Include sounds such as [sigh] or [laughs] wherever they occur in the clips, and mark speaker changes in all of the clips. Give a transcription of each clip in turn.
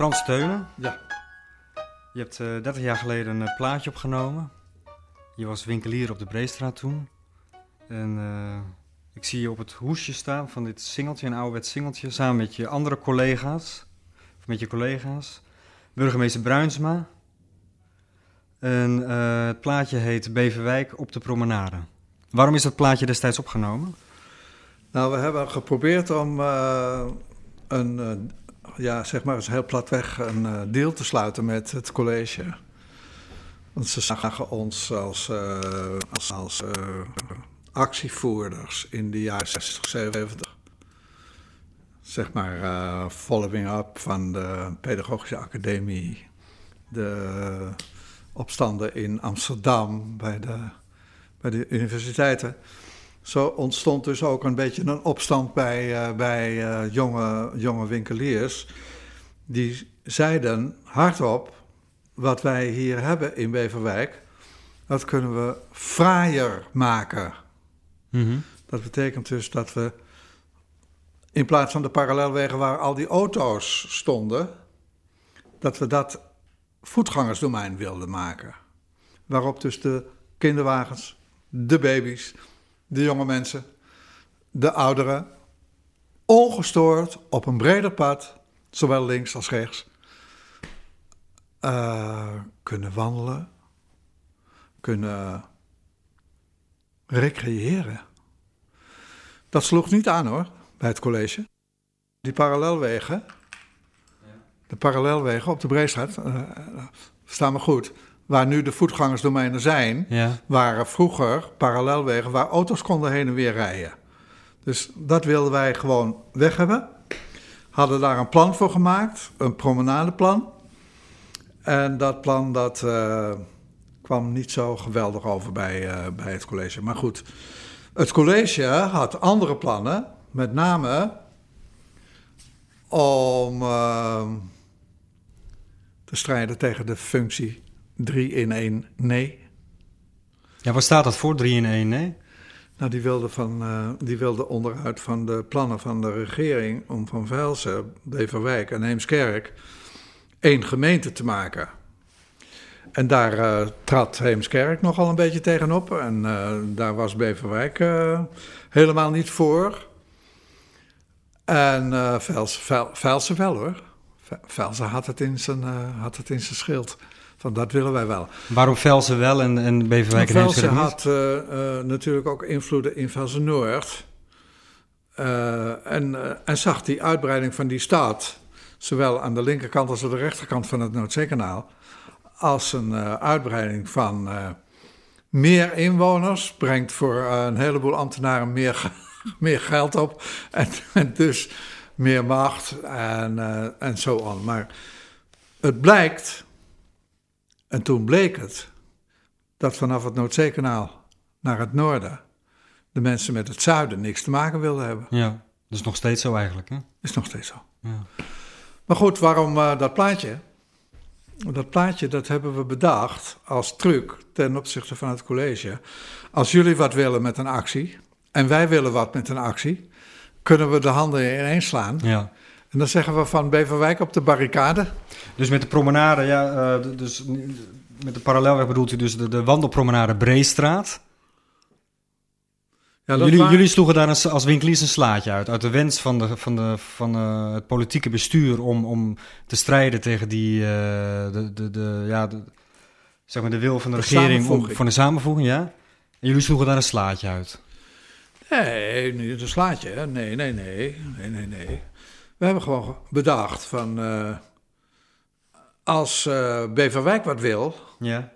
Speaker 1: Frans Steunen,
Speaker 2: Ja.
Speaker 1: je hebt eh 30 jaar geleden een eh, plaatje opgenomen. Je was winkelier op de Breestraat toen. En eh, ik zie je op het hoesje staan van dit singeltje, een ouderwets singeltje, samen met je andere collega's. Of met je collega's. Burgemeester Bruinsma. En het plaatje heet Beverwijk op de promenade. Waarom is dat plaatje destijds opgenomen?
Speaker 2: Nou, we hebben geprobeerd om een, ja, zeg maar eens heel platweg een eh, deal te sluiten met het college. Want ze zagen ons als, eh, als, eh, actievoerders in de jaren 60, 70. Zeg maar following up van de Pedagogische Academie, de opstanden in Amsterdam bij de, bij de universiteiten. Zo ontstond dus ook een beetje een opstand bij, eh, bij eh, jonge, jonge winkeliers. Die zeiden hardop: wat wij hier hebben in Beverwijk, dat kunnen we fraaier maken. Dat betekent dus dat we in plaats van de parallelwegen waar al die auto's stonden, dat we dat voetgangersdomein wilden maken. Waarop dus de kinderwagens, de baby's, de jonge mensen, de ouderen, ongestoord op een breder pad, zowel links als rechts, eh, kunnen wandelen, kunnen recreëren. Dat sloeg niet aan hoor, bij het college. Die parallelwegen, de parallelwegen op de Breestraat, eh, staan me goed, waar nu de voetgangersdomeinen zijn,
Speaker 1: Ja.
Speaker 2: waren vroeger parallelwegen waar auto's konden heen en weer rijden. Dus dat wilden wij gewoon weg hebben. Hadden daar een plan voor gemaakt, een promenadeplan. En dat plan dat, eh, kwam niet zo geweldig over bij, eh, bij het college. Maar goed, het college had andere plannen, met name om eh, te strijden tegen de functie 3 in 1 nee.
Speaker 1: Ja, waar staat dat voor? 3 in 1, nee?
Speaker 2: Nou, die wilde, van, eh, die wilde onderuit van de plannen van de regering om van Velsen, Beverwijk en Heemskerk één gemeente te maken. En daar eh, trad Heemskerk nogal een beetje tegenop. En eh, daar was Beverwijk helemaal niet voor. En eh Velsen, Vel- Velsen wel hoor. Ve- Velsen had het in zijn, had het in zijn schild. Van dat willen wij wel.
Speaker 1: Waarom Velsen wel en, en Beverwijk en
Speaker 2: Velsen had eh, eh, natuurlijk ook invloeden in Velsen Noord. Eh, en, en zag die uitbreiding van die stad, zowel aan de linkerkant als aan de rechterkant van het Noordzeekanaal, als een uitbreiding van meer inwoners, brengt voor een heleboel ambtenaren meer, [laughs] meer geld op en, [laughs] en dus meer macht en, en zo on. Maar het blijkt, en toen bleek het, dat vanaf het Noordzeekanaal naar het noorden de mensen met het zuiden niks te maken wilden hebben.
Speaker 1: Ja, dat is nog steeds zo eigenlijk, hè?
Speaker 2: Is nog steeds zo.
Speaker 1: Ja.
Speaker 2: Maar goed, waarom eh, dat plaatje? Dat plaatje dat hebben we bedacht als truc ten opzichte van het college. Als jullie wat willen met een actie en wij willen wat met een actie, kunnen we de handen ineens slaan.
Speaker 1: ja.
Speaker 2: En dan zeggen we van Beverwijk op de barricade.
Speaker 1: Dus met de promenade, ja, eh, dus met de parallelweg bedoelt u dus de, de wandelpromenade Breestraat.
Speaker 2: Ja,
Speaker 1: jullie, jullie sloegen daar een, als winkeliers een slaatje uit. Uit de wens van, de, van, de, van eh, het politieke bestuur om, om te strijden tegen die, eh, de, de, de, ja, de, zeg maar de wil van de,
Speaker 2: De
Speaker 1: regering om, van de samenvoeging, ja. En jullie sloegen daar een slaatje uit.
Speaker 2: Nee, niet een slaatje. hè. Nee, nee, nee. Nee, nee, nee. We hebben gewoon bedacht van... eh, als eh, Beverwijk wat wil...
Speaker 1: Ja.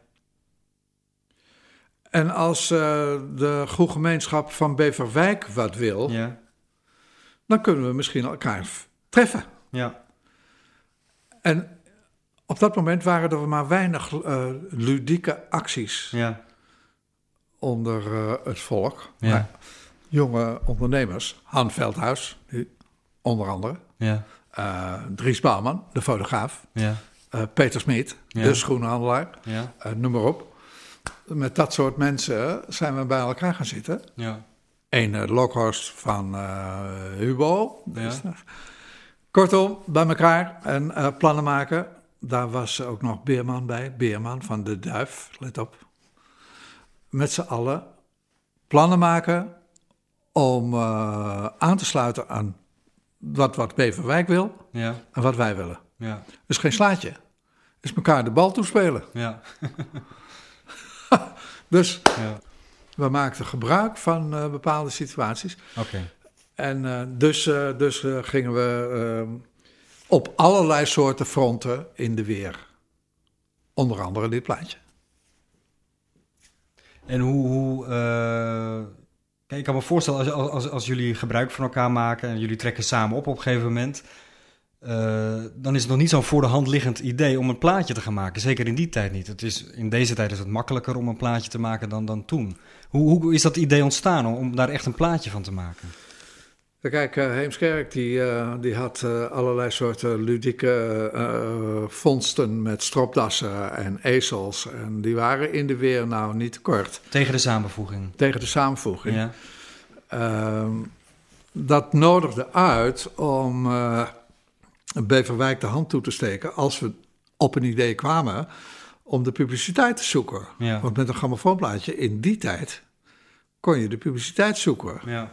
Speaker 2: en als eh, de goede gemeenschap van Beverwijk wat wil...
Speaker 1: Ja.
Speaker 2: dan kunnen we misschien elkaar treffen.
Speaker 1: Ja.
Speaker 2: En op dat moment waren er maar weinig ludieke acties
Speaker 1: Ja.
Speaker 2: onder het volk.
Speaker 1: Ja.
Speaker 2: Maar jonge ondernemers, Han Veldhuis, die- onder andere...
Speaker 1: Ja.
Speaker 2: eh, Dries Bouwman, de fotograaf...
Speaker 1: Ja.
Speaker 2: Eh, Peter Smit,
Speaker 1: Ja.
Speaker 2: de schoenhandelaar,
Speaker 1: Ja.
Speaker 2: eh, noem maar op. Met dat soort mensen zijn we bij elkaar gaan zitten.
Speaker 1: Ja.
Speaker 2: Een Lokhorst van Hubo.
Speaker 1: Ja.
Speaker 2: Kortom, bij elkaar en plannen maken. Daar was ook nog Beerman bij, Beerman van de Duif, let op. Met z'n allen plannen maken om aan te sluiten aan wat, wat Beverwijk wil
Speaker 1: Ja,
Speaker 2: en wat wij willen.
Speaker 1: ja,
Speaker 2: Dus geen slaatje. Is elkaar de bal toespelen.
Speaker 1: ja, [laughs]
Speaker 2: Dus
Speaker 1: ja.
Speaker 2: we maakten gebruik van eh, bepaalde situaties.
Speaker 1: Oké.
Speaker 2: En eh, dus, eh, dus gingen we eh, op allerlei soorten fronten in de weer. Onder andere dit plaatje.
Speaker 1: En hoe... hoe kijk, ik kan me voorstellen, als, als, als jullie gebruik van elkaar maken... en jullie trekken samen op op een gegeven moment... eh, dan is het nog niet zo'n voor de hand liggend idee om een plaatje te gaan maken. Zeker in die tijd niet. Het is, in deze tijd is het makkelijker om een plaatje te maken dan, dan toen. Hoe, hoe is dat idee ontstaan om, om daar echt een plaatje van te maken?
Speaker 2: Kijk, eh, Heemskerk die, eh, die had eh, allerlei soorten ludieke vondsten met stropdassen en ezels. En die waren in de weer nou niet te kort
Speaker 1: Tegen de samenvoeging.
Speaker 2: tegen de samenvoeging.
Speaker 1: Ja,
Speaker 2: Ehm, dat nodigde uit om eh, Beverwijk de hand toe te steken als we op een idee kwamen om de publiciteit te zoeken.
Speaker 1: Ja.
Speaker 2: Want met een grammofoonplaatje in die tijd kon je de publiciteit zoeken.
Speaker 1: ja,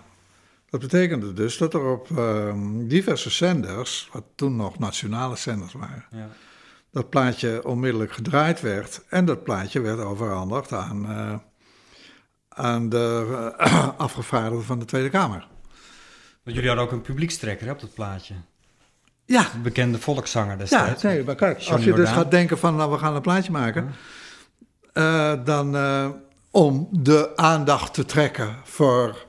Speaker 2: Dat betekende dus dat er op ehm, diverse zenders, wat toen nog nationale zenders waren,
Speaker 1: ja.
Speaker 2: dat plaatje onmiddellijk gedraaid werd. En dat plaatje werd overhandigd aan, eh, aan de eh, [clears throat] afgevaardigden van de Tweede Kamer.
Speaker 1: Want jullie hadden ook een publiekstrekker hè, op dat plaatje.
Speaker 2: Ja,
Speaker 1: Een bekende volkszanger
Speaker 2: ja
Speaker 1: destijds.
Speaker 2: nee, maar kijk, als je dus gaat denken van nou, we gaan een plaatje maken, eh, dan om de aandacht te trekken voor,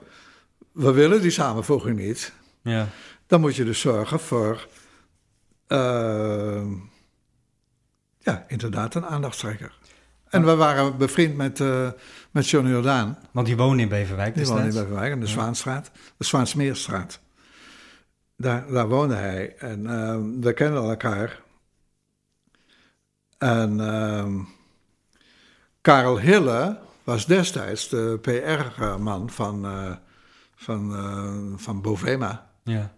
Speaker 2: we willen die samenvoeging niet,
Speaker 1: Ja,
Speaker 2: dan moet je dus zorgen voor, eh, ja, inderdaad een aandachtstrekker. En we waren bevriend met, eh met Johnny Jordaan.
Speaker 1: want die woonde in Beverwijk
Speaker 2: Die woonde in. Beverwijk, in de Zwaanstraat, de Zwaansmeerstraat. Daar, daar woonde hij en eh, we kenden elkaar. En ehm, Karel Hille was destijds de PR-man van, eh, van, eh, van Bovema,
Speaker 1: Ja,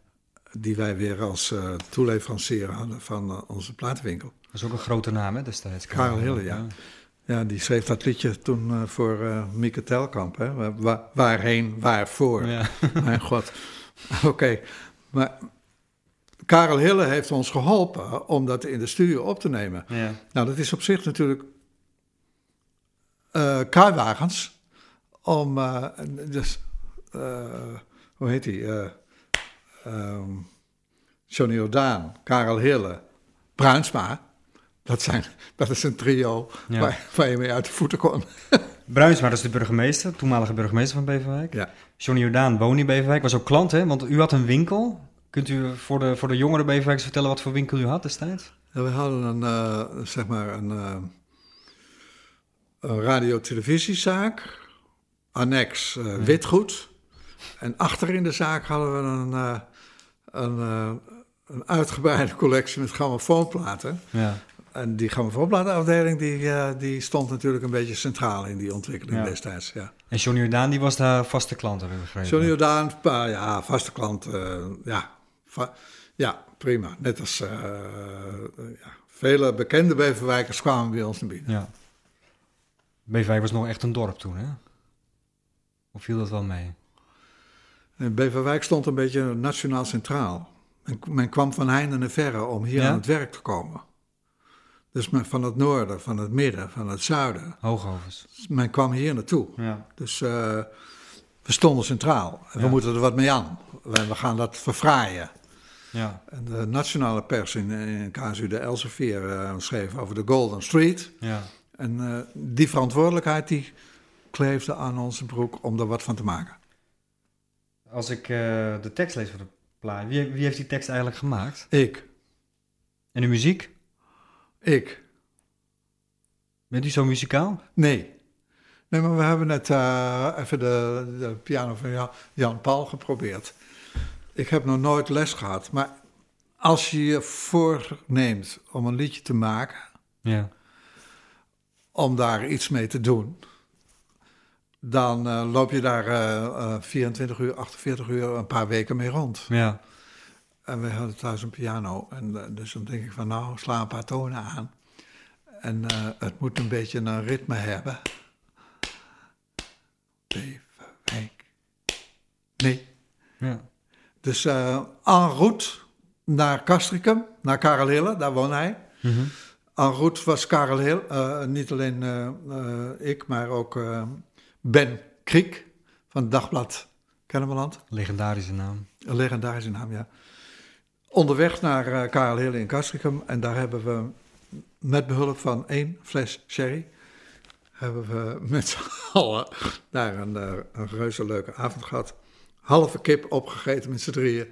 Speaker 2: die wij weer als eh, toeleverancier hadden van eh, onze platenwinkel.
Speaker 1: dat is ook een grote naam hè, destijds.
Speaker 2: Karel Hille, ja. Ja, die schreef dat liedje toen voor Mieke Telkamp. Hè? Wa- wa- waarheen, waarvoor.
Speaker 1: Ja. [laughs]
Speaker 2: Mijn god. Oké, maar Karel Hille heeft ons geholpen om dat in de studio op te nemen.
Speaker 1: Ja.
Speaker 2: Nou, dat is op zich natuurlijk kruiwagens om, dus, hoe heet die? Eh, ehm, Johnny Jordaan, Karel Hille, Bruinsma. Dat, zijn, dat is een trio
Speaker 1: Ja.
Speaker 2: waar, waar je mee uit de voeten kon. [laughs]
Speaker 1: Bruinsma, dat is de burgemeester, toenmalige burgemeester van Beverwijk.
Speaker 2: Ja.
Speaker 1: Johnny Jordaan woonde in Beverwijk, was ook klant hè, want u had een winkel. Kunt u voor de, voor de jongere Beverwijkers vertellen wat voor winkel u had destijds?
Speaker 2: Ja, we hadden een, eh, zeg maar een, eh, een radio-televisiezaak, annex eh, witgoed. En achter in de zaak hadden we een, eh, een, eh, een uitgebreide collectie met grammofoonplaten.
Speaker 1: Ja.
Speaker 2: En die grammofoonplatenafdeling die, eh, die stond natuurlijk een beetje centraal in die ontwikkeling
Speaker 1: Ja.
Speaker 2: destijds. Ja.
Speaker 1: En Johnny Jordaan, die was daar vaste klant, heb ik begrepen.
Speaker 2: Johnny Jordaan, ja, vaste klant, ja, va- ja, prima. Net als ja, vele bekende Beverwijkers kwamen bij ons naar binnen.
Speaker 1: Ja. Beverwijk was nog echt een dorp toen, hè? Of viel dat wel mee?
Speaker 2: En Beverwijk stond een beetje nationaal centraal. Men, men kwam van heinde en verre om hier
Speaker 1: Ja?
Speaker 2: aan het werk te komen. Dus men, van het noorden, van het midden, van het zuiden.
Speaker 1: Hoogovens.
Speaker 2: Men kwam hier naartoe.
Speaker 1: Ja.
Speaker 2: Dus eh, we stonden centraal. En we moeten er wat mee aan. We, we gaan dat verfraaien.
Speaker 1: Ja.
Speaker 2: En de nationale pers in, in KSU de Elsevier eh, schreef over de Golden Street.
Speaker 1: Ja.
Speaker 2: En eh, die verantwoordelijkheid die kleefde aan onze broek om er wat van te maken.
Speaker 1: Als ik eh, de tekst lees van de plaat, wie, wie heeft die tekst eigenlijk gemaakt?
Speaker 2: Ik,
Speaker 1: En de muziek?
Speaker 2: ik,
Speaker 1: Bent u zo muzikaal?
Speaker 2: nee. Nee, maar we hebben net eh, even de, de piano van Jan, Jan Paul geprobeerd. Ik heb nog nooit les gehad, maar als je je voorneemt om een liedje te maken,
Speaker 1: Ja.
Speaker 2: om daar iets mee te doen, dan eh, loop je daar eh, eh, 24 uur, 48 uur, een paar weken mee rond.
Speaker 1: Ja.
Speaker 2: En we hadden thuis een piano. En eh, dus dan denk ik van nou, sla een paar tonen aan. En eh, het moet een beetje een ritme hebben. Beverwijk. Nee.
Speaker 1: Ja.
Speaker 2: Dus eh en route naar Castricum, naar Karel Hille, daar woonde hij.
Speaker 1: Mhm.
Speaker 2: En route was Karel Hille, eh, niet alleen eh, eh, ik, maar ook eh, Ben Kriek van het dagblad Kennemerland.
Speaker 1: Legendarische naam.
Speaker 2: Een legendarische naam, ja. Onderweg naar eh Karel Hille in Castricum. En daar hebben we met behulp van één fles sherry... hebben we met z'n allen daar een, eh, een reuze leuke avond gehad. Halve kip opgegeten met z'n drieën.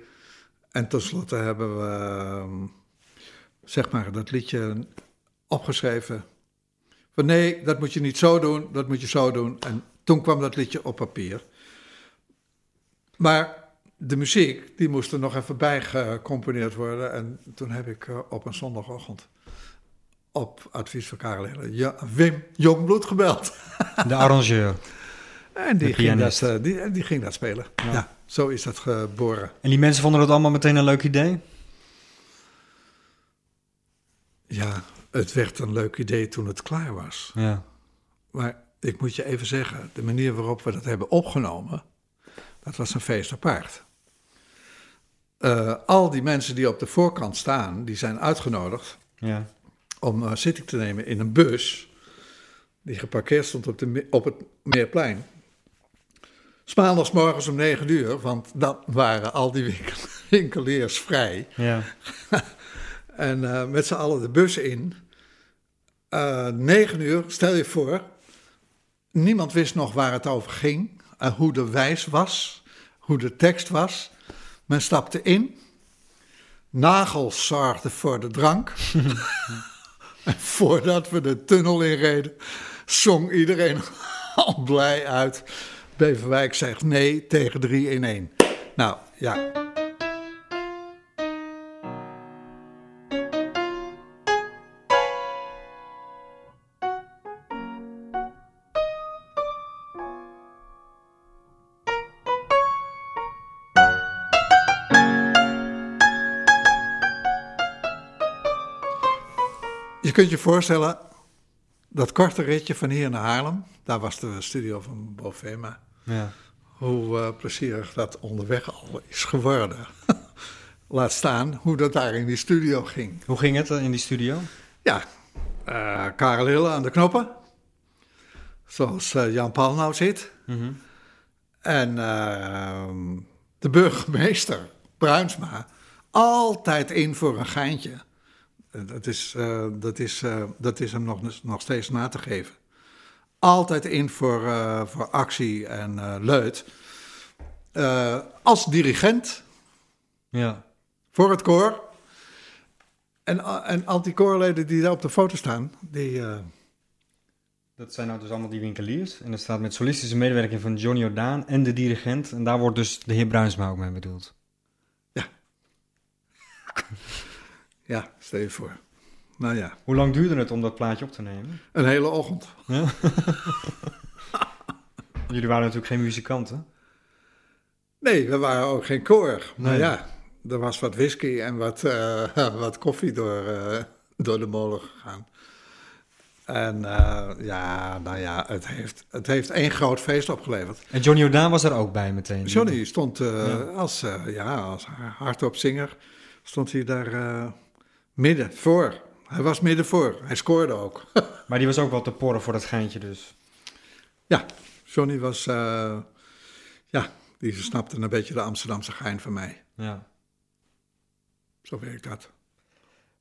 Speaker 2: En tenslotte hebben we, ehm, zeg maar, dat liedje opgeschreven. Van nee, dat moet je niet zo doen, dat moet je zo doen. En toen kwam dat liedje op papier. Maar de muziek, die moest er nog even bij gecomponeerd worden. En toen heb ik eh, op een zondagochtend op advies van Karel Hille, ja, Wim Jongbloed gebeld. [laughs]
Speaker 1: De arrangeur.
Speaker 2: En die, ging dat, eh, die, die ging dat spelen.
Speaker 1: Ja.
Speaker 2: Ja. zo is dat geboren.
Speaker 1: En die mensen vonden dat allemaal meteen een leuk idee?
Speaker 2: Ja, het werd een leuk idee toen het klaar was.
Speaker 1: Ja.
Speaker 2: Maar ik moet je even zeggen, de manier waarop we dat hebben opgenomen, dat was een feest apart. Eh, al die mensen die op de voorkant staan, die zijn uitgenodigd
Speaker 1: Ja.
Speaker 2: om eh, zitting te nemen in een bus die geparkeerd stond op, de, op het Meerplein. Maandagsmorgens om negen uur, want dan waren al die winkel- [laughs] winkeliers vrij.
Speaker 1: Ja. [laughs]
Speaker 2: En eh, met z'n allen de bus in. Negen uur, stel je voor. Niemand wist nog waar het over ging. En hoe de wijs was. Hoe de tekst was. Men stapte in. Nagels zorgde voor de drank. [laughs] en voordat we de tunnel inreden, zong iedereen al blij uit. Beverwijk zegt nee tegen 3 in 1. Nou ja. Je kunt je voorstellen, dat korte ritje van hier naar Haarlem, daar was de studio van Bovema,
Speaker 1: ja.
Speaker 2: hoe eh, plezierig dat onderweg al is geworden. [laughs] Laat staan hoe dat daar in die studio ging.
Speaker 1: Hoe ging het in die studio?
Speaker 2: Ja, eh Karel Hille aan de knoppen, zoals eh, Jan Paul nou zit.
Speaker 1: Mhm.
Speaker 2: En ehm, de burgemeester, Bruinsma, altijd in voor een geintje. Dat is, eh, dat is, eh, dat is hem nog, nog steeds na te geven. Altijd in voor, eh, voor actie en leut. Als dirigent
Speaker 1: Ja.
Speaker 2: voor het koor. En, en al die koorleden die daar op de foto staan, die...
Speaker 1: Dat zijn nou dus allemaal die winkeliers. En er staat met solistische medewerking van Johnny Jordaan en de dirigent. En daar wordt dus de heer Bruinsma ook mee bedoeld.
Speaker 2: ja, [laughs] stel je voor. Nou ja,
Speaker 1: Hoe lang duurde het om dat plaatje op te nemen?
Speaker 2: een hele ochtend.
Speaker 1: Ja? [laughs] Jullie waren natuurlijk geen muzikanten.
Speaker 2: Nee, we waren ook geen koor. Maar
Speaker 1: Nee.
Speaker 2: ja, er was wat whisky en wat, eh, [laughs] wat koffie door, eh, door de molen gegaan. En eh, ja, nou ja, het heeft, het heeft één groot feest opgeleverd.
Speaker 1: En Johnny Jordaan was er ook bij meteen.
Speaker 2: Johnny stond
Speaker 1: Ja.
Speaker 2: als, ja, als hardopzinger, stond hij daar eh, midden voor. Hij was midden voor, hij scoorde ook. [laughs]
Speaker 1: Maar die was ook wel te porren voor dat geintje dus.
Speaker 2: ja, Johnny was, eh, ja, die snapte een beetje de Amsterdamse gein van mij.
Speaker 1: Ja.
Speaker 2: Zo werkt dat.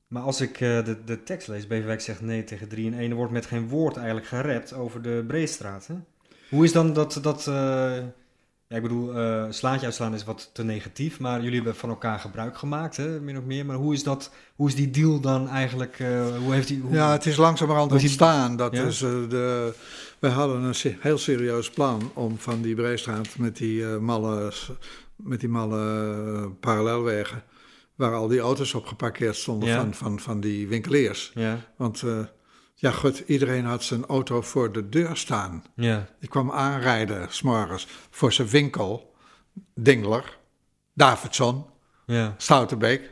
Speaker 1: Maar als ik eh, de, de tekst lees, Beverwijk zegt nee tegen 3 in 1, er wordt met geen woord eigenlijk gerept over de Breestraat. Hè? Hoe is dan dat, dat eh, ja, ik bedoel, eh slaatje uitslaan is wat te negatief, maar jullie hebben van elkaar gebruik gemaakt, hè, min of meer. Maar hoe is, dat, hoe is die deal dan eigenlijk, eh, hoe heeft die... Hoe,
Speaker 2: Ja, het is langzamerhand ontstaan. Dat
Speaker 1: Ja?
Speaker 2: is, eh, de, wij hadden een se- heel serieus plan om van die Breestraat met die malle, met die malle parallelwegen, waar al die auto's op geparkeerd stonden
Speaker 1: Ja.
Speaker 2: van, van, van die winkeliers.
Speaker 1: Ja,
Speaker 2: Want ja, goed, iedereen had zijn auto voor de deur staan.
Speaker 1: ja,
Speaker 2: Die kwam aanrijden, s'morgens, voor zijn winkel, Dingler, Davidson,
Speaker 1: Ja.
Speaker 2: Stoutenbeek,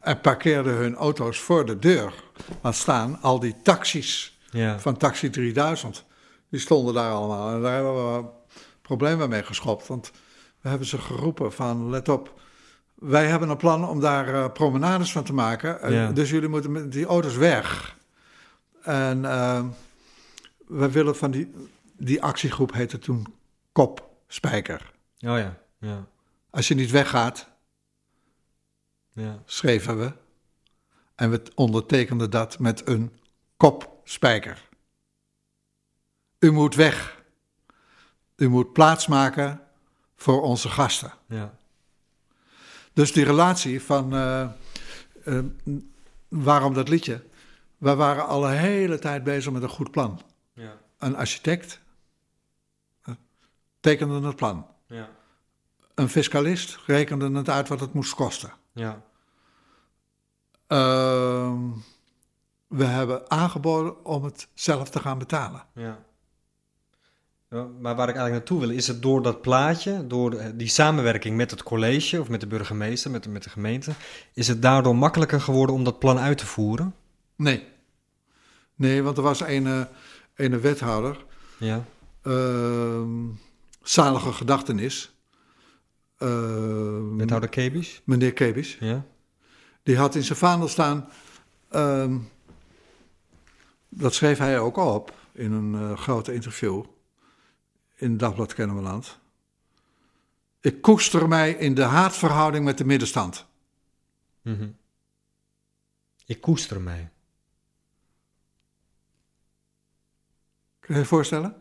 Speaker 2: en parkeerden hun auto's voor de deur. Want staan al die taxis
Speaker 1: Ja.
Speaker 2: van Taxi 3000, die stonden daar allemaal. En daar hebben we problemen mee geschopt, want we hebben ze geroepen van, let op, wij hebben een plan om daar eh, promenades van te maken,
Speaker 1: Ja.
Speaker 2: dus jullie moeten met die auto's weg. En eh, we willen van die, die actiegroep heette toen Kop Spijker.
Speaker 1: Oh ja. Ja.
Speaker 2: Als je niet weggaat,
Speaker 1: Ja.
Speaker 2: schreven we. En we ondertekenden dat met een kopspijker. U moet weg. U moet plaatsmaken voor onze gasten.
Speaker 1: Ja.
Speaker 2: Dus die relatie van eh, eh, waarom dat liedje? We waren al een hele tijd bezig met een goed plan.
Speaker 1: Ja.
Speaker 2: Een architect eh, tekende het plan.
Speaker 1: Ja.
Speaker 2: Een fiscalist rekende het uit wat het moest kosten.
Speaker 1: Ja.
Speaker 2: Ehm, we hebben aangeboden om het zelf te gaan betalen.
Speaker 1: Ja. Ja, Maar waar ik eigenlijk naartoe wil, is het door dat plaatje, door de- die samenwerking met het college of met de burgemeester, met de, met de gemeente, is het daardoor makkelijker geworden om dat plan uit te voeren?
Speaker 2: Nee. Nee, want er was een, eh, een wethouder,
Speaker 1: Ja.
Speaker 2: ehm, zalige gedachtenis, ehm,
Speaker 1: Wethouder Kebisch?
Speaker 2: meneer Kebis,
Speaker 1: Ja.
Speaker 2: die had in zijn vaandel staan, ehm, dat schreef hij ook op in een eh, grote interview in het Dagblad Kennemerland. Ik koester mij in de haatverhouding met de middenstand.
Speaker 1: Mhm. Ik koester mij.
Speaker 2: Kun je je voorstellen?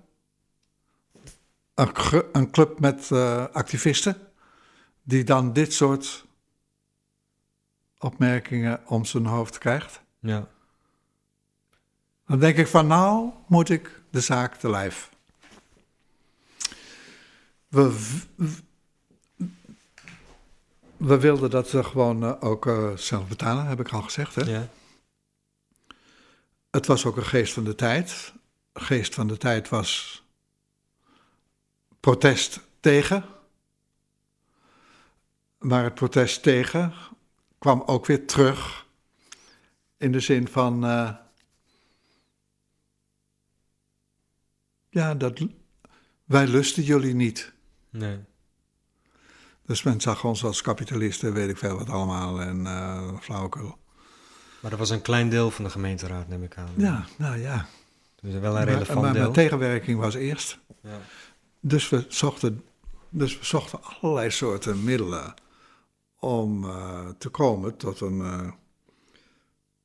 Speaker 2: Een, een club met eh, activisten die dan dit soort opmerkingen om zijn hoofd krijgt.
Speaker 1: Ja.
Speaker 2: Dan denk ik van nou moet ik de zaak te lijf. We, we wilden dat ze gewoon eh, ook eh, zelf betalen, heb ik al gezegd. Hè?
Speaker 1: Ja.
Speaker 2: Het was ook een geest van de tijd. Geest van de tijd was protest tegen. Maar het protest tegen kwam ook weer terug in de zin van. eh, ja, dat, wij lusten jullie niet.
Speaker 1: Nee.
Speaker 2: Dus men zag ons als kapitalisten, weet ik veel wat allemaal, en flauwekul.
Speaker 1: Maar dat was een klein deel van de gemeenteraad, neem ik aan.
Speaker 2: Ja, nou ja.
Speaker 1: Dus wel een
Speaker 2: Maar,
Speaker 1: relevant
Speaker 2: maar,
Speaker 1: deel.
Speaker 2: maar tegenwerking was eerst.
Speaker 1: Ja.
Speaker 2: Dus we zochten, dus we zochten allerlei soorten middelen om eh, te komen tot een, eh,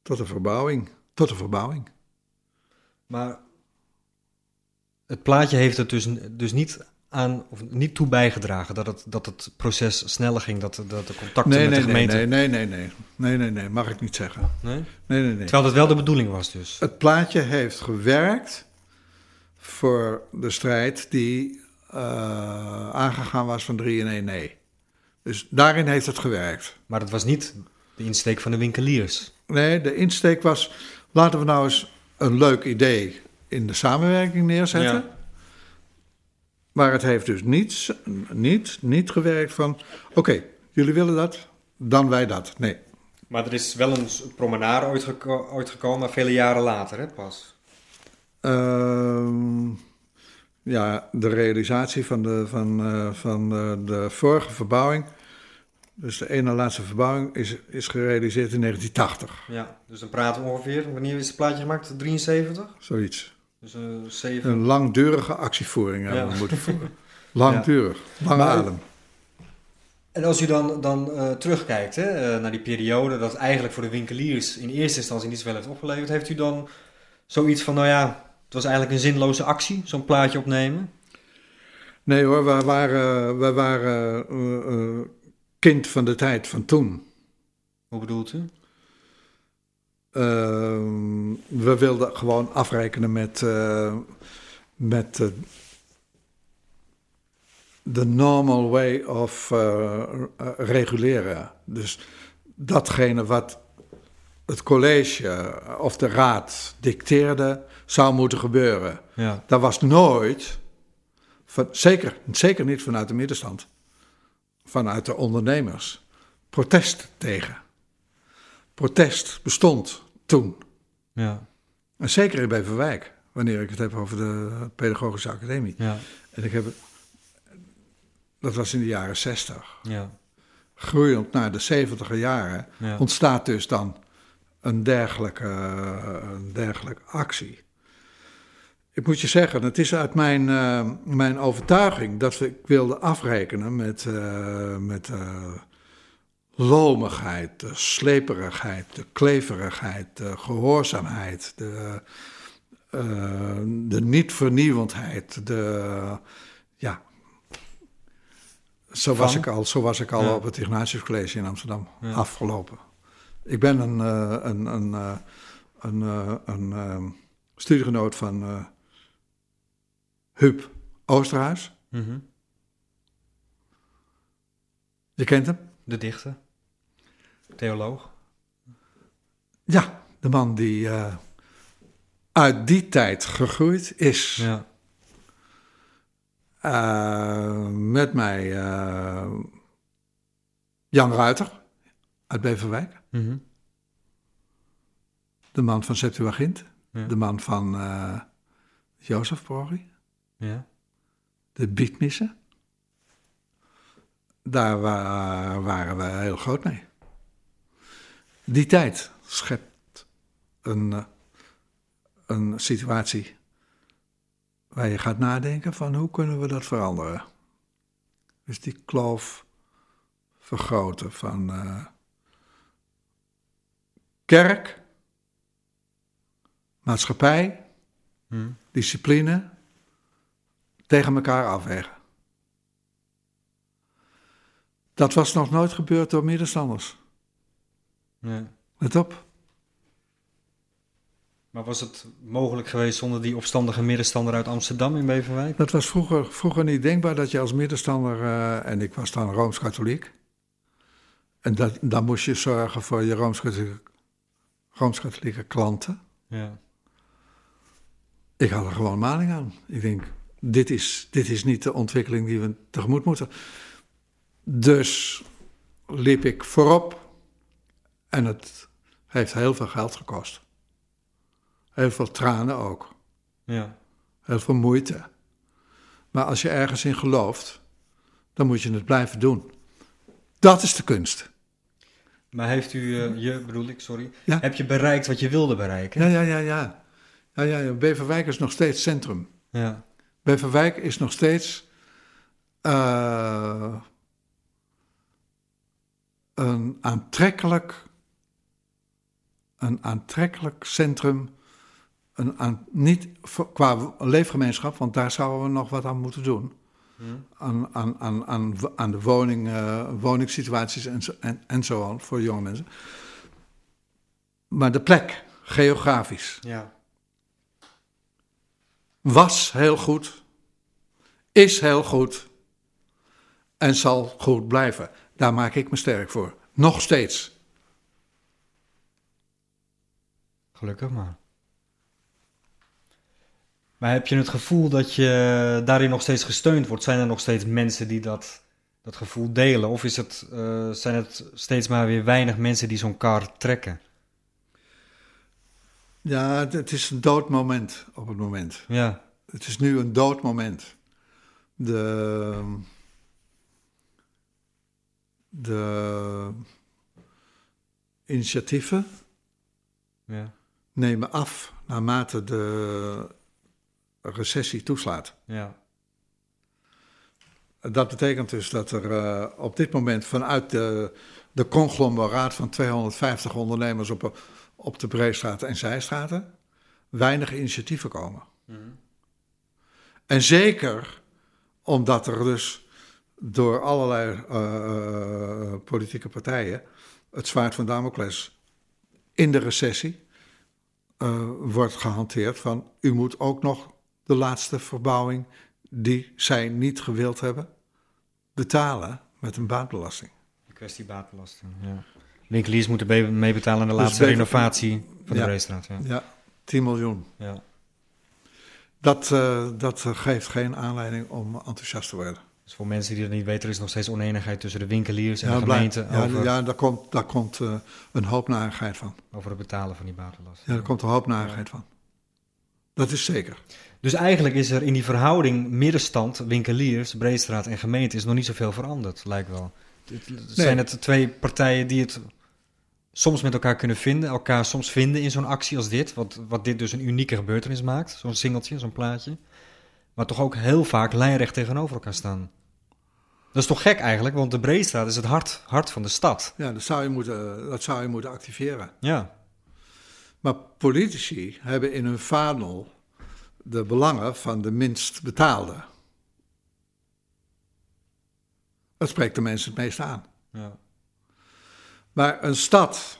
Speaker 2: tot een verbouwing. Tot een verbouwing.
Speaker 1: Maar het plaatje heeft het dus, dus niet aan, of niet toe bijgedragen dat het, dat het proces sneller ging, dat, de- dat de contacten
Speaker 2: Nee,
Speaker 1: met
Speaker 2: nee,
Speaker 1: de
Speaker 2: nee,
Speaker 1: gemeente...
Speaker 2: nee, nee, nee, nee, nee, nee, nee, mag ik niet zeggen.
Speaker 1: Nee?
Speaker 2: Nee, nee, nee.
Speaker 1: Terwijl dat wel de bedoeling was dus.
Speaker 2: Het plaatje heeft gewerkt voor de strijd die eh, aangegaan was van 3 in 1 nee. Dus daarin heeft het gewerkt.
Speaker 1: Maar dat was niet de insteek van de winkeliers.
Speaker 2: Nee, de insteek was, laten we nou eens een leuk idee in de samenwerking neerzetten.
Speaker 1: Ja.
Speaker 2: Maar het heeft dus niet, niet, niet gewerkt van, oké, jullie willen dat, dan wij dat. Nee.
Speaker 1: Maar er is wel een promenade ooit, geko- ooit gekomen, maar vele jaren later hè, pas.
Speaker 2: Ehm, ja, de realisatie van de, van, eh, van de, de vorige verbouwing, dus de ene laatste verbouwing, is, is gerealiseerd in 1980.
Speaker 1: Ja, dus dan praten we ongeveer, wanneer is het plaatje gemaakt? 73?
Speaker 2: Zoiets.
Speaker 1: Dus zeven...
Speaker 2: Een langdurige actievoering hebben we moeten voeren. [laughs] Langdurig, lange
Speaker 1: Maar-
Speaker 2: adem.
Speaker 1: En als u dan, dan eh, terugkijkt hè, eh, naar die periode, dat eigenlijk voor de winkeliers in eerste instantie niet zoveel heeft opgeleverd, heeft u dan zoiets van, nou ja, het was eigenlijk een zinloze actie, zo'n plaatje opnemen?
Speaker 2: Nee hoor, wij waren, wij waren eh, kind van de tijd van toen.
Speaker 1: Hoe bedoelt u?
Speaker 2: Ehm, we wilden gewoon afrekenen met, eh, met de normal way of eh, eh, reguleren. Dus datgene wat het college of de raad dicteerde, zou moeten gebeuren.
Speaker 1: Ja.
Speaker 2: Dat was nooit, van, zeker, zeker niet vanuit de middenstand, vanuit de ondernemers. protest tegen. Protest bestond toen.
Speaker 1: Ja.
Speaker 2: En zeker in Beverwijk, wanneer ik het heb over de Pedagogische Academie.
Speaker 1: Ja.
Speaker 2: En ik heb het, dat was in de jaren 60.
Speaker 1: Ja.
Speaker 2: Groeiend naar de 70 jaren
Speaker 1: Ja.
Speaker 2: ontstaat dus dan een dergelijke, een dergelijke actie. Ik moet je zeggen, het is uit mijn, eh, mijn overtuiging dat ik wilde afrekenen met, eh, met eh, lomigheid, de sleperigheid, de kleverigheid, de gehoorzaamheid, de, eh, de niet-vernieuwendheid, de, ja, zo was
Speaker 1: Van?
Speaker 2: ik al, zo was ik al
Speaker 1: Ja.
Speaker 2: op het Ignatius College in Amsterdam
Speaker 1: Ja.
Speaker 2: afgelopen. Ik ben een, eh, een, een, eh, een, een ehm, studiegenoot van Huub Oosterhuis.
Speaker 1: Mhm.
Speaker 2: Je kent hem?
Speaker 1: De dichter. Theoloog.
Speaker 2: Ja, de man die eh, uit die tijd gegroeid is.
Speaker 1: Ja.
Speaker 2: Eh, met mij eh, Jan Ruiter uit Beverwijk.
Speaker 1: Mhm.
Speaker 2: De man van Septuagint.
Speaker 1: Ja.
Speaker 2: De man van Jozef Prori.
Speaker 1: Ja.
Speaker 2: De bietmissen. Daar wa- waren we heel groot mee. Die tijd schept een, eh, een situatie waar je gaat nadenken van hoe kunnen we dat veranderen. Dus die kloof vergroten van eh, kerk, maatschappij,
Speaker 1: Mhm.
Speaker 2: discipline tegen elkaar afwegen. Dat was nog nooit gebeurd door middenstanders.
Speaker 1: Ja.
Speaker 2: Let op.
Speaker 1: Maar was het mogelijk geweest zonder die opstandige middenstander uit Amsterdam in Beverwijk?
Speaker 2: Dat was vroeger, vroeger niet denkbaar dat je als middenstander, eh, en ik was dan rooms-katholiek, en dat, dan moest je zorgen voor je rooms-katholieke, klanten.
Speaker 1: Ja.
Speaker 2: Ik had er gewoon maling aan. Ik denk, dit is, dit is niet de ontwikkeling die we tegemoet moeten. Dus liep ik voorop en het heeft heel veel geld gekost. Heel veel tranen ook.
Speaker 1: Ja.
Speaker 2: Heel veel moeite. Maar als je ergens in gelooft, dan moet je het blijven doen. Dat is de kunst.
Speaker 1: Maar heeft u, eh, je bedoel ik, sorry,
Speaker 2: Ja.
Speaker 1: heb je bereikt wat je wilde bereiken?
Speaker 2: Ja, ja, ja, ja. ja, ja, ja. Beverwijk is nog steeds centrum.
Speaker 1: Ja.
Speaker 2: Beverwijk is nog steeds eh, een aantrekkelijk, een aantrekkelijk centrum. Een aan, niet voor- qua leefgemeenschap, want daar zouden we nog wat aan moeten doen.
Speaker 1: Hm.
Speaker 2: Aan, aan, aan, aan, aan de woning, eh, woningssituaties en zo, en, en zo aan voor jonge mensen. Maar de plek, geografisch,
Speaker 1: Ja.
Speaker 2: was heel goed, is heel goed en zal goed blijven. Daar maak ik me sterk voor. Nog steeds.
Speaker 1: Gelukkig maar. Maar heb je het gevoel dat je daarin nog steeds gesteund wordt? Zijn er nog steeds mensen die dat, dat gevoel delen? Of is het, eh, zijn het steeds maar weer weinig mensen die zo'n kar trekken?
Speaker 2: Ja, het, het is een dood moment op het moment.
Speaker 1: Ja,
Speaker 2: Het is nu een dood moment. De, de initiatieven
Speaker 1: ja,
Speaker 2: nemen af naarmate de recessie toeslaat.
Speaker 1: ja.
Speaker 2: Dat betekent dus dat er eh, op dit moment vanuit de, de conglomeraat van 250 ondernemers op, op de Breestraat en Zijstraten weinig initiatieven komen. En zeker omdat er dus door allerlei eh, eh, politieke partijen het zwaard van Damocles in de recessie eh, wordt gehanteerd van u moet ook nog de laatste verbouwing die zij niet gewild hebben betalen met een baatbelasting.
Speaker 1: De kwestie baatbelasting, ja. Winkeliers moeten be- meebetalen aan de
Speaker 2: Dus
Speaker 1: laatste renovatie van de
Speaker 2: Ja.
Speaker 1: Breestraat. Ja.
Speaker 2: Ja, 10 miljoen.
Speaker 1: Ja.
Speaker 2: Dat, eh, dat geeft geen aanleiding om enthousiast te worden.
Speaker 1: Dus voor mensen die dat niet weten, er is nog steeds oneenigheid tussen de winkeliers en de gemeente
Speaker 2: ja,
Speaker 1: over,
Speaker 2: ja, daar komt, daar komt eh, een hoop narigheid van.
Speaker 1: over het betalen van die buitenlast.
Speaker 2: Ja, daar komt een hoop narigheid van. Dat is zeker.
Speaker 1: Dus eigenlijk is er in die verhouding middenstand, winkeliers, Breestraat en gemeente, is nog niet zoveel veranderd, lijkt wel. Het- het Zijn het twee partijen die het soms met elkaar kunnen vinden, elkaar soms vinden in zo'n actie als dit, wat, wat dit dus een unieke gebeurtenis maakt, zo'n singeltje, zo'n plaatje, maar toch ook heel vaak lijnrecht tegenover elkaar staan. Dat is toch gek eigenlijk, want de Breestraat is het hart, hart van de stad.
Speaker 2: Ja, dat zou je moeten, dat zou je moeten activeren.
Speaker 1: Ja,
Speaker 2: Maar politici hebben in hun vaandel de belangen van de minst betaalde. Dat spreekt de mensen het meest aan.
Speaker 1: ja,
Speaker 2: Maar een stad,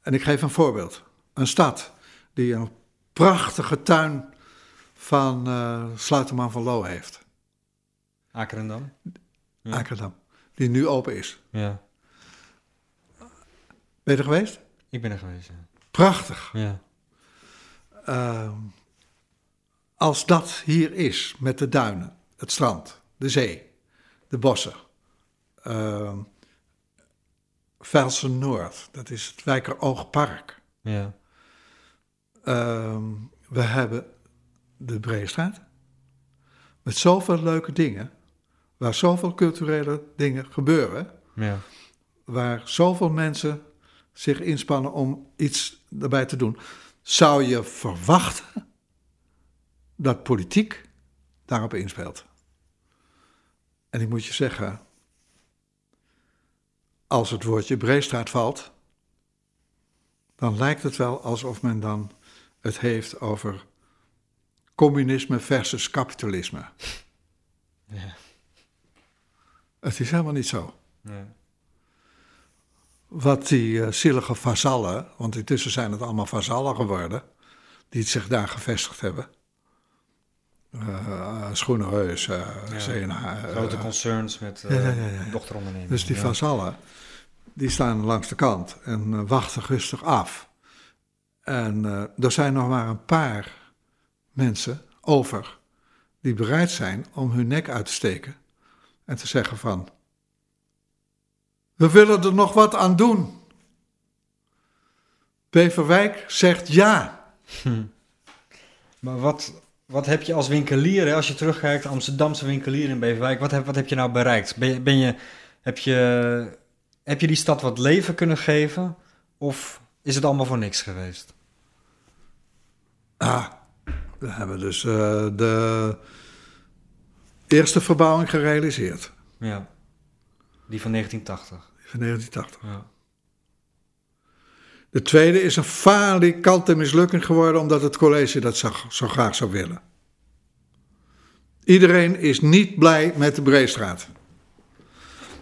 Speaker 2: en ik geef een voorbeeld. Een stad die een prachtige tuin van eh Sluiterman van Loo heeft,
Speaker 1: Akerendam. Ja.
Speaker 2: Akerdam, die nu open is.
Speaker 1: Ja,
Speaker 2: Ben je er geweest?
Speaker 1: ik ben er geweest. Ja.
Speaker 2: Prachtig.
Speaker 1: ja.
Speaker 2: Ehm, als dat hier is, met de duinen, het strand, de zee, de bossen. Velsen Noord, dat is het Wijkeroogpark.
Speaker 1: ja.
Speaker 2: Ehm, we hebben de Breestraat. Met zoveel leuke dingen, waar zoveel culturele dingen gebeuren,
Speaker 1: ja.
Speaker 2: waar zoveel mensen zich inspannen om iets erbij te doen. Zou je verwachten dat politiek daarop inspeelt? En ik moet je zeggen, als het woordje Breestraat valt, dan lijkt het wel alsof men dan het heeft over communisme versus kapitalisme.
Speaker 1: Ja.
Speaker 2: Het is helemaal niet zo. Wat die eh, zielige vazallen, want intussen zijn het allemaal vazallen geworden, die zich daar gevestigd hebben. Uh,
Speaker 1: Ja.
Speaker 2: CNH. eh,
Speaker 1: Grote concerns met
Speaker 2: ja, ja,
Speaker 1: dochterondernemingen.
Speaker 2: dus die vazallen, die staan langs de kant en wachten rustig af. En er zijn nog maar een paar mensen over die bereid zijn om hun nek uit te steken en te zeggen van, we willen er nog wat aan doen. Beverwijk zegt ja.
Speaker 1: Maar wat, wat heb je als winkelier, hè, als je terugkijkt, Amsterdamse winkelier in Beverwijk, wat heb, wat heb je nou bereikt? Ben je, ben je, heb, je, heb je die stad wat leven kunnen geven? Of is het allemaal voor niks geweest?
Speaker 2: Ah, we hebben dus eh, de eerste verbouwing gerealiseerd,
Speaker 1: Ja. Die van 1980.
Speaker 2: van 1980.
Speaker 1: Ja.
Speaker 2: De tweede is een falikante mislukking geworden omdat het college dat zo, zo graag zou willen. Iedereen is niet blij met de Breestraat.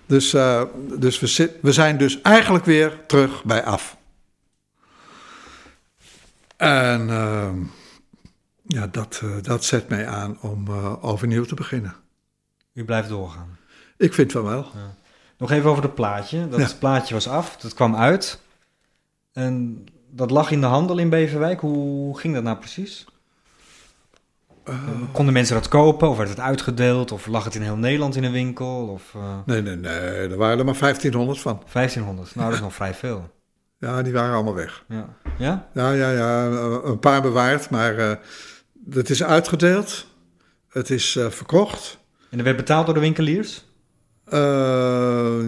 Speaker 2: Dus, eh, dus we, zit- we zijn dus eigenlijk weer terug bij af. En ehm, ja, dat, eh, dat zet mij aan om eh, overnieuw te beginnen.
Speaker 1: U blijft doorgaan.
Speaker 2: Ik vind van wel.
Speaker 1: Nog even over het plaatje. Dat
Speaker 2: Ja.
Speaker 1: plaatje was af, dat kwam uit. En dat lag in de handel in Beverwijk. Hoe ging dat nou precies? Konden mensen dat kopen of werd het uitgedeeld? Of lag het in heel Nederland in een winkel? Of eh,
Speaker 2: Nee, nee, nee, er waren er maar 1500 van.
Speaker 1: 1500? Nou, dat is nog vrij veel.
Speaker 2: Ja, die waren allemaal weg.
Speaker 1: Ja? ja?
Speaker 2: Ja, ja, ja, eh, een paar bewaard, maar eh, het is uitgedeeld. Het is eh, verkocht.
Speaker 1: En er werd betaald door de winkeliers
Speaker 2: Eh,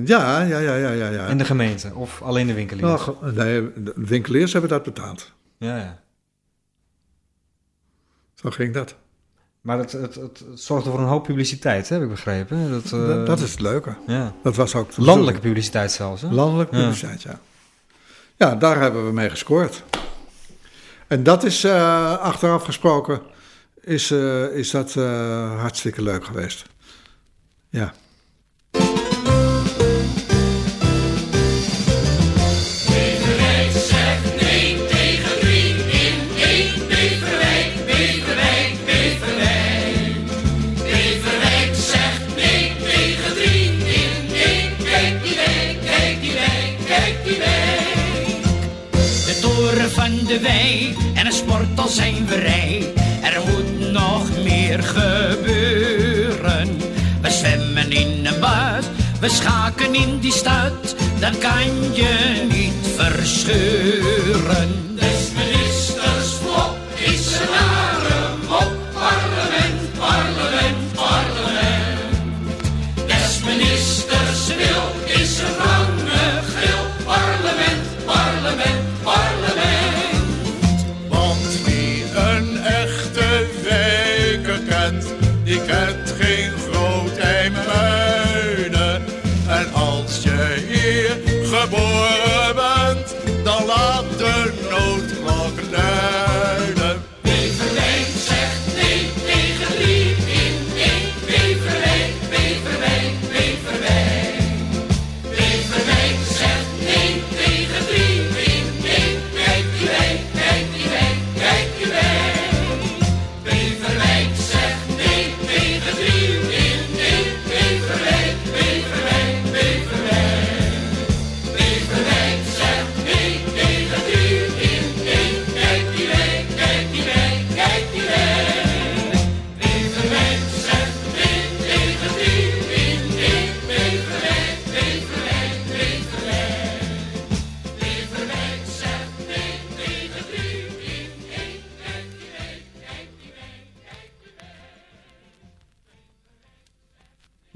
Speaker 2: ja, ja, ja, ja, ja. ja.
Speaker 1: en de gemeente? Of alleen de winkeliers?
Speaker 2: Nou, nee, de winkeliers hebben dat betaald.
Speaker 1: Ja, ja.
Speaker 2: Zo ging dat.
Speaker 1: Maar het, het, het, het zorgde voor een hoop publiciteit, hè, heb ik begrepen. Dat, eh,
Speaker 2: dat, dat is het leuke.
Speaker 1: Ja.
Speaker 2: Dat was ook de
Speaker 1: Landelijke publiciteit zelfs, hè?
Speaker 2: Landelijke
Speaker 1: Ja.
Speaker 2: publiciteit, ja. Ja, daar hebben we mee gescoord. En dat is eh, achteraf gesproken, is, eh, is dat eh, hartstikke leuk geweest. Ja.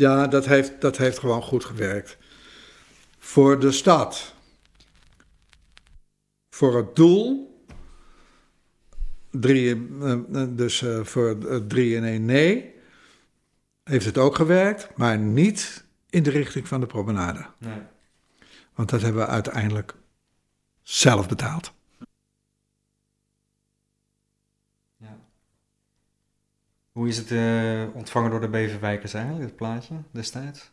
Speaker 2: Ja, dat heeft, dat heeft gewoon goed gewerkt. Voor de stad. Voor het doel. Drie, eh, eh, dus eh, voor eh, drie in één nee. Heeft het ook gewerkt, maar niet in de richting van de promenade.
Speaker 1: Nee.
Speaker 2: Want dat hebben we uiteindelijk zelf betaald.
Speaker 1: Ja. Hoe is het eh, ontvangen door de Beverwijkers eigenlijk, dit plaatje destijds?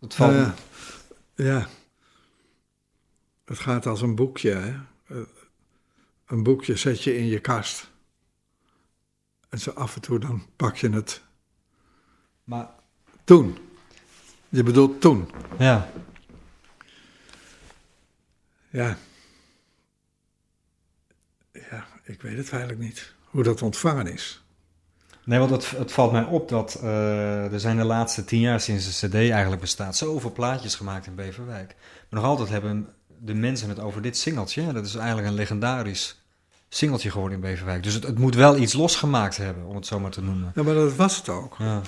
Speaker 1: Het valt...
Speaker 2: Eh, ja. Het gaat als een boekje. Hè? Eh, een boekje zet je in je kast. En zo af en toe dan pak je het
Speaker 1: maar
Speaker 2: toen. Je bedoelt toen.
Speaker 1: ja,
Speaker 2: Ja. Ja, ik weet het eigenlijk niet. Hoe dat ontvangen is.
Speaker 1: Nee, want het, het valt mij op dat eh, er zijn de laatste tien jaar sinds de CD eigenlijk bestaat zoveel plaatjes gemaakt in Beverwijk. Maar nog altijd hebben de mensen het over dit singeltje. Dat is eigenlijk een legendarisch singeltje geworden in Beverwijk. Dus het, het moet wel iets losgemaakt hebben, om het zo maar te noemen.
Speaker 2: Ja, maar dat was het ook.
Speaker 1: Ja,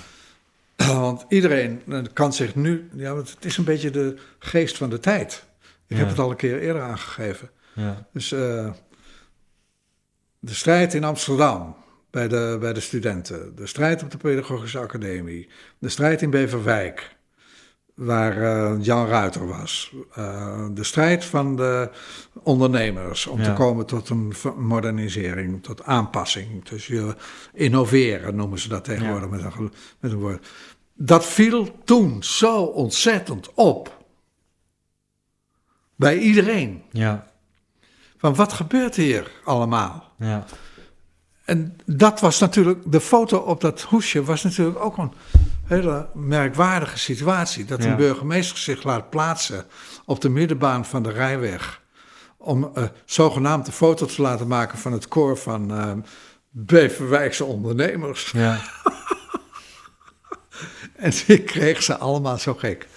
Speaker 1: [clears throat]
Speaker 2: Want iedereen eh, kan zich nu... Ja, want het is een beetje de geest van de tijd. Ik heb het al een keer eerder aangegeven.
Speaker 1: ja,
Speaker 2: Dus eh, de strijd in Amsterdam bij de, bij de studenten, de strijd op de Pedagogische Academie, de strijd in Beverwijk, waar eh, Jan Ruiter was, eh, de strijd van de ondernemers om te komen tot een modernisering, tot aanpassing, dus je innoveren noemen ze dat tegenwoordig met, een, met een woord. Dat viel toen zo ontzettend op. Bij iedereen.
Speaker 1: ja,
Speaker 2: Van wat gebeurt hier allemaal?
Speaker 1: ja.
Speaker 2: En dat was natuurlijk, de foto op dat hoesje was natuurlijk ook een hele merkwaardige situatie. Dat een
Speaker 1: Ja.
Speaker 2: burgemeester zich laat plaatsen op de middenbaan van de rijweg. Om eh, zogenaamd een foto te laten maken van het koor van eh, Beverwijkse ondernemers.
Speaker 1: ja. [laughs]
Speaker 2: En die kreeg ze allemaal zo gek.